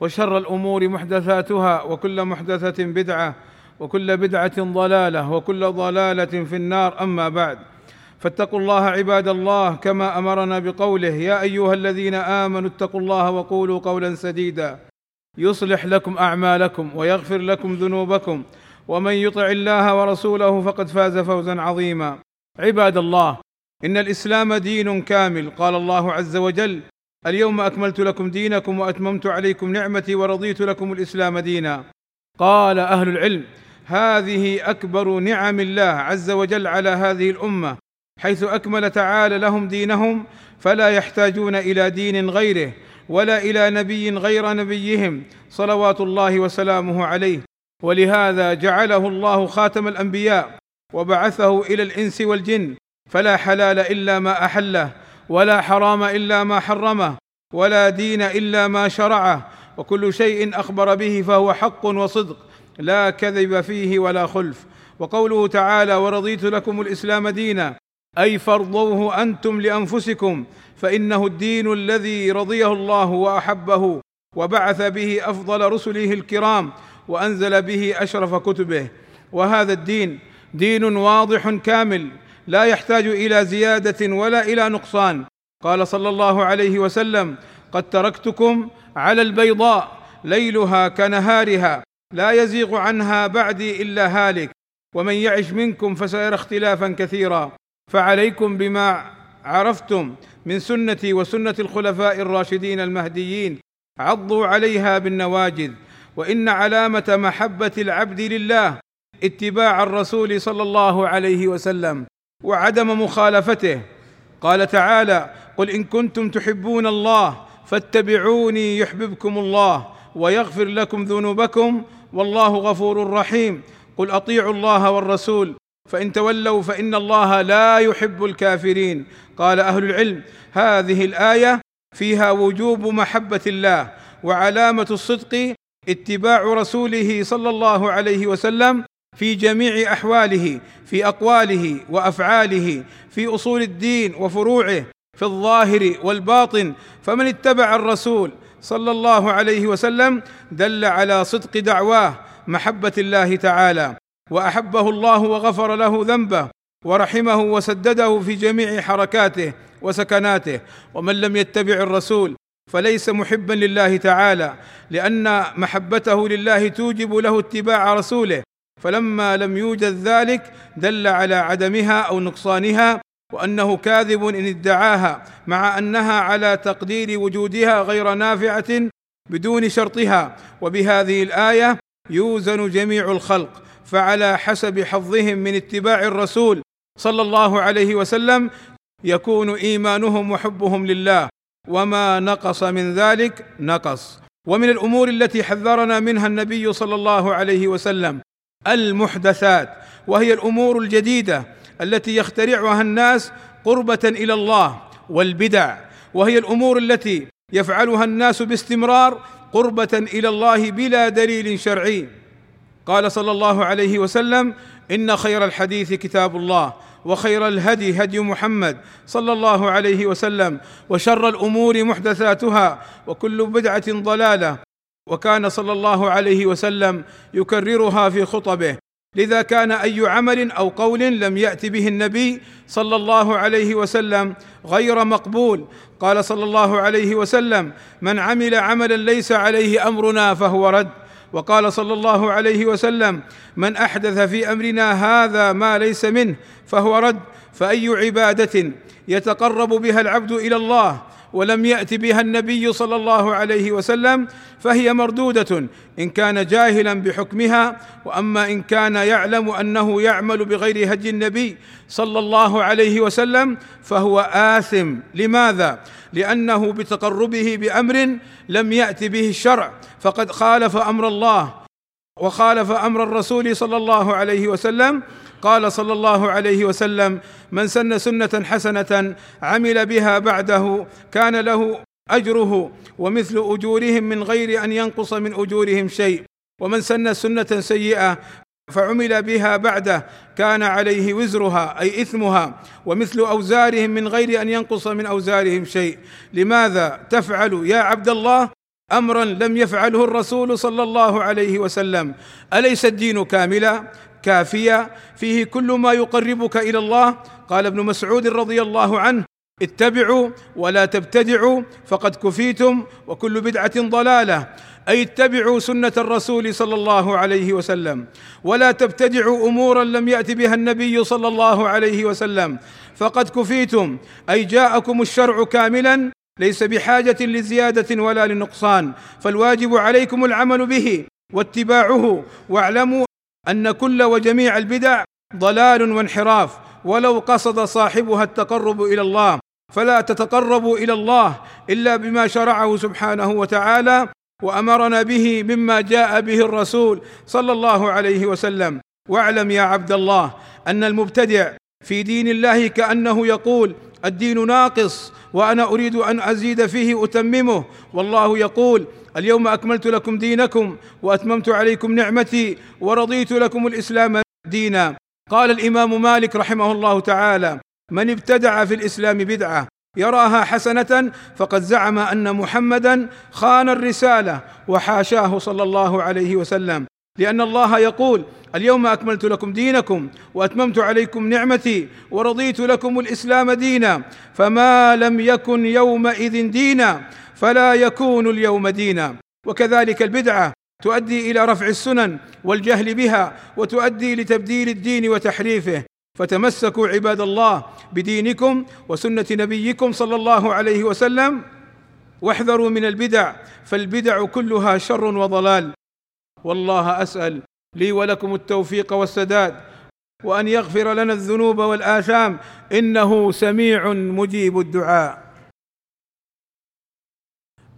وشر الأمور محدثاتها وكل محدثة بدعة وكل بدعة ضلالة وكل ضلالة في النار. أما بعد فاتقوا الله عباد الله كما أمرنا بقوله يا أيها الذين آمنوا اتقوا الله وقولوا قولا سديدا. يصلح لكم أعمالكم ويغفر لكم ذنوبكم ومن يطع الله ورسوله فقد فاز فوزا عظيما. عباد الله إن الإسلام دين كامل قال الله عز وجل اليوم أكملت لكم دينكم وأتممت عليكم نعمتي ورضيت لكم الإسلام دينا. قال أهل العلم هذه أكبر نعم الله عز وجل على هذه الأمة. حيث أكمل تعالى لهم دينهم فلا يحتاجون إلى دين غيره ولا إلى نبي غير نبيهم صلوات الله وسلامه عليه. ولهذا جعله الله خاتم الأنبياء وبعثه إلى الإنس والجن فلا حلال إلا ما أحله. ولا حرام إلا ما حرمه ولا دين إلا ما شرعه وكل شيء أخبر به فهو حق وصدق لا كذب فيه ولا خلف. وقوله تعالى ورضيت لكم الإسلام دينا أي فارضوه أنتم لأنفسكم فإنه الدين الذي رضيه الله وأحبه وبعث به أفضل رسله الكرام وأنزل به أشرف كتبه. وهذا الدين دين واضح كامل لا يحتاج إلى زيادة ولا إلى نقصان. قال صلى الله عليه وسلم قد تركتكم على البيضاء ليلها كنهارها لا يزيغ عنها بعدي إلا هالك ومن يعش منكم فسيرى اختلافا كثيرا. فعليكم بما عرفتم من سنتي وسنة الخلفاء الراشدين المهديين عضوا عليها بالنواجذ وإن علامة محبة العبد لله اتباع الرسول صلى الله عليه وسلم. وعدم مخالفته. قال تعالى قل إن كنتم تحبون الله فاتبعوني يحببكم الله ويغفر لكم ذنوبكم والله غفور رحيم. قل أطيعوا الله والرسول فإن تولوا فإن الله لا يحب الكافرين. قال أهل العلم هذه الآية فيها وجوب محبة الله وعلامة الصدق اتباع رسوله صلى الله عليه وسلم في جميع أحواله في أقواله وأفعاله في أصول الدين وفروعه في الظاهر والباطن فمن اتبع الرسول صلى الله عليه وسلم دل على صدق دعواه محبة الله تعالى وأحبه الله وغفر له ذنبه ورحمه وسدده في جميع حركاته وسكناته ومن لم يتبع الرسول فليس محبا لله تعالى لأن محبته لله توجب له اتباع رسوله فلما لم يوجد ذلك دل على عدمها أو نقصانها وأنه كاذب إن ادعاها مع أنها على تقدير وجودها غير نافعة بدون شرطها. وبهذه الآية يوزن جميع الخلق فعلى حسب حظهم من اتباع الرسول صلى الله عليه وسلم يكون إيمانهم وحبهم لله. وما نقص من ذلك نقص. ومن الأمور التي حذرنا منها النبي صلى الله عليه وسلم المحدثات وهي الأمور الجديدة التي يخترعها الناس قربة إلى الله والبدع وهي الأمور التي يفعلها الناس باستمرار قربة إلى الله بلا دليل شرعي. قال صلى الله عليه وسلم إن خير الحديث كتاب الله وخير الهدي هدي محمد صلى الله عليه وسلم وشر الأمور محدثاتها وكل بدعة ضلالة وكان صلى الله عليه وسلم يكررها في خطبه. لذا كان أي عمل أو قول لم يات به النبي صلى الله عليه وسلم غير مقبول. قال صلى الله عليه وسلم من عمل عملا ليس عليه أمرنا فهو رد. وقال صلى الله عليه وسلم من أحدث في أمرنا هذا ما ليس منه فهو رد. فأي عبادة يتقرب بها العبد إلى الله ولم يأت بها النبي صلى الله عليه وسلم فهي مردودة. إن كان جاهلا بحكمها وأما إن كان يعلم أنه يعمل بغير هدي النبي صلى الله عليه وسلم فهو آثم. لماذا؟ لأنه بتقربه بأمر لم يأت به الشرع. فقد خالف أمر الله وخالف أمر الرسول صلى الله عليه وسلم قال صلى الله عليه وسلم من سن سنة حسنة عمل بها بعده كان له أجره ومثل أجورهم من غير أن ينقص من أجورهم شيء. ومن سن سنة سيئة فعمل بها بعده كان عليه وزرها أي إثمها ومثل أوزارهم من غير أن ينقص من أوزارهم شيء. لماذا تفعل يا عبد الله امرا لم يفعله الرسول صلى الله عليه وسلم؟ أليس الدين كاملا؟ كافيا فيه كل ما يقربك إلى الله. قال ابن مسعود رضي الله عنه اتبعوا ولا تبتدعوا فقد كفيتم وكل بدعة ضلالة. أي اتبعوا سنة الرسول صلى الله عليه وسلم. ولا تبتدعوا أمورا لم يأت بها النبي صلى الله عليه وسلم. فقد كفيتم أي جاءكم الشرع كاملا ليس بحاجة لزيادة ولا لنقصان. فالواجب عليكم العمل به واتباعه واعلموا أن كل وجميع البدع ضلال وانحراف ولو قصد صاحبها التقرب إلى الله فلا تتقربوا إلى الله إلا بما شرعه سبحانه وتعالى وأمرنا به مما جاء به الرسول صلى الله عليه وسلم. واعلم يا عبد الله أن المبتدع في دين الله كأنه يقول الدين ناقص وأنا أريد أن أزيد فيه اتممه والله يقول اليوم أكملت لكم دينكم وأتممت عليكم نعمتي ورضيت لكم الإسلام دينا. قال الإمام مالك رحمه الله تعالى من ابتدع في الإسلام بدعة يراها حسنة فقد زعم أن محمدا خان الرسالة وحاشاه صلى الله عليه وسلم. لأن الله يقول اليوم أكملت لكم دينكم وأتممت عليكم نعمتي ورضيت لكم الإسلام دينا. فما لم يكن يومئذ دينا فلا يكون اليوم دينا. وكذلك البدعة تؤدي إلى رفع السنن والجهل بها وتؤدي لتبديل الدين وتحريفه. فتمسكوا عباد الله بدينكم وسنة نبيكم صلى الله عليه وسلم واحذروا من البدع فالبدع كلها شر وضلال. والله أسأل لي ولكم التوفيق والسداد وأن يغفر لنا الذنوب والآثام إنه سميع مجيب الدعاء.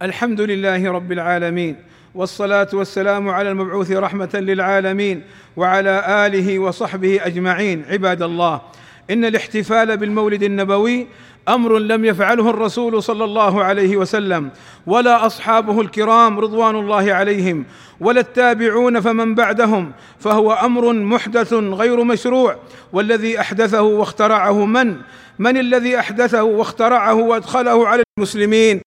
الحمد لله رب العالمين والصلاة والسلام على المبعوث رحمة للعالمين وعلى آله وصحبه أجمعين عباد الله. إن الاحتفال بالمولد النبوي أمر لم يفعله الرسول صلى الله عليه وسلم ولا أصحابه الكرام رضوان الله عليهم ولا التابعون فمن بعدهم فهو أمر محدث غير مشروع والذي أحدثه واخترعه من؟ من الذي أحدثه واخترعه وأدخله على المسلمين؟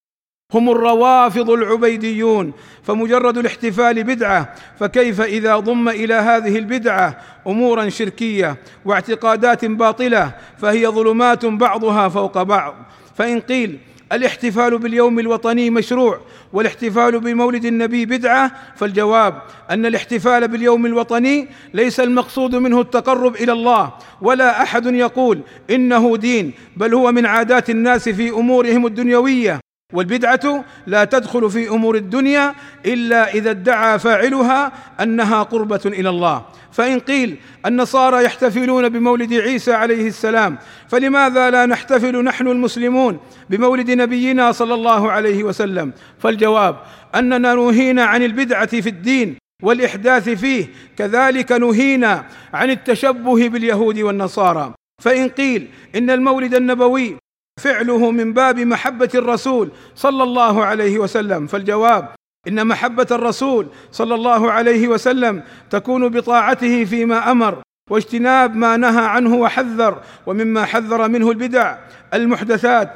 هم الروافض العبيديون فمجرد الاحتفال بدعة فكيف إذا ضم إلى هذه البدعة أمورا شركية واعتقادات باطلة فهي ظلمات بعضها فوق بعض. فإن قيل الاحتفال باليوم الوطني مشروع والاحتفال بمولد النبي بدعة فالجواب أن الاحتفال باليوم الوطني ليس المقصود منه التقرب إلى الله ولا أحد يقول إنه دين بل هو من عادات الناس في أمورهم الدنيوية. والبدعة لا تدخل في أمور الدنيا إلا إذا ادعى فاعلها أنها قربة إلى الله. فإن قيل النصارى يحتفلون بمولد عيسى عليه السلام فلماذا لا نحتفل نحن المسلمون بمولد نبينا صلى الله عليه وسلم؟ فالجواب أننا نهينا عن البدعة في الدين والإحداث فيه كذلك نهينا عن التشبه باليهود والنصارى. فإن قيل إن المولد النبوي فعله من باب محبة الرسول صلى الله عليه وسلم. فالجواب إن محبة الرسول صلى الله عليه وسلم تكون بطاعته فيما أمر واجتناب ما نهى عنه وحذر ومما حذر منه البدع. المحدثات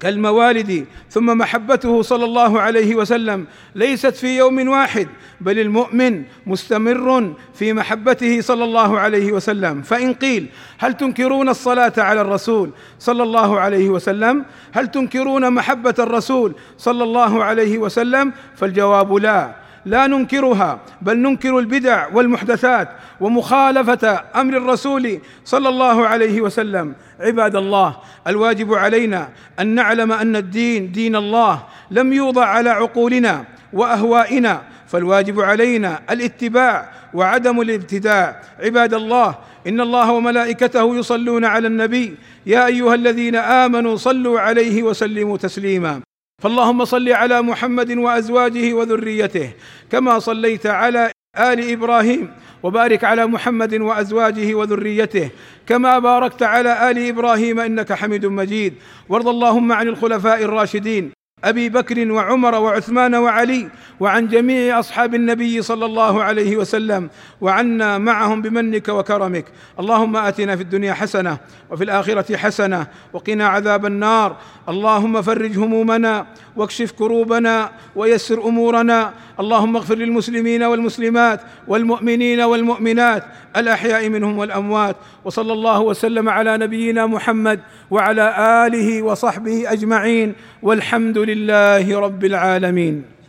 كالموالد ثم محبته صلى الله عليه وسلم. ليست في يوم واحد بل المؤمن مستمر في محبته صلى الله عليه وسلم. فإن قيل هل تنكرون الصلاة على الرسول صلى الله عليه وسلم؟ هل تنكرون محبة الرسول صلى الله عليه وسلم؟ فالجواب لا. لا ننكرها بل ننكر البدع والمحدثات ومخالفة أمر الرسول صلى الله عليه وسلم. عباد الله الواجب علينا أن نعلم أن الدين دين الله لم يوضع على عقولنا وأهوائنا فالواجب علينا الاتباع وعدم الابتداع. عباد الله إن الله وملائكته يصلون على النبي يا أيها الذين آمنوا صلوا عليه وسلموا تسليما. فاللهم صل على محمد وأزواجه وذريته كما صليت على آل إبراهيم وبارك على محمد وأزواجه وذريته كما باركت على آل إبراهيم إنك حميد مجيد. وارض اللهم عن الخلفاء الراشدين أبي بكر وعمر وعثمان وعلي وعن جميع أصحاب النبي صلى الله عليه وسلم وعنا معهم بمنك وكرمك. اللهم آتنا في الدنيا حسنة وفي الآخرة حسنة وقنا عذاب النار. اللهم فرج همومنا واكشف كروبنا ويسر أمورنا. اللهم اغفر للمسلمين والمسلمات والمؤمنين والمؤمنات الأحياء منهم والأموات. وصلى الله وسلم على نبينا محمد وعلى آله وصحبه أجمعين. والحمد لله رب العالمين.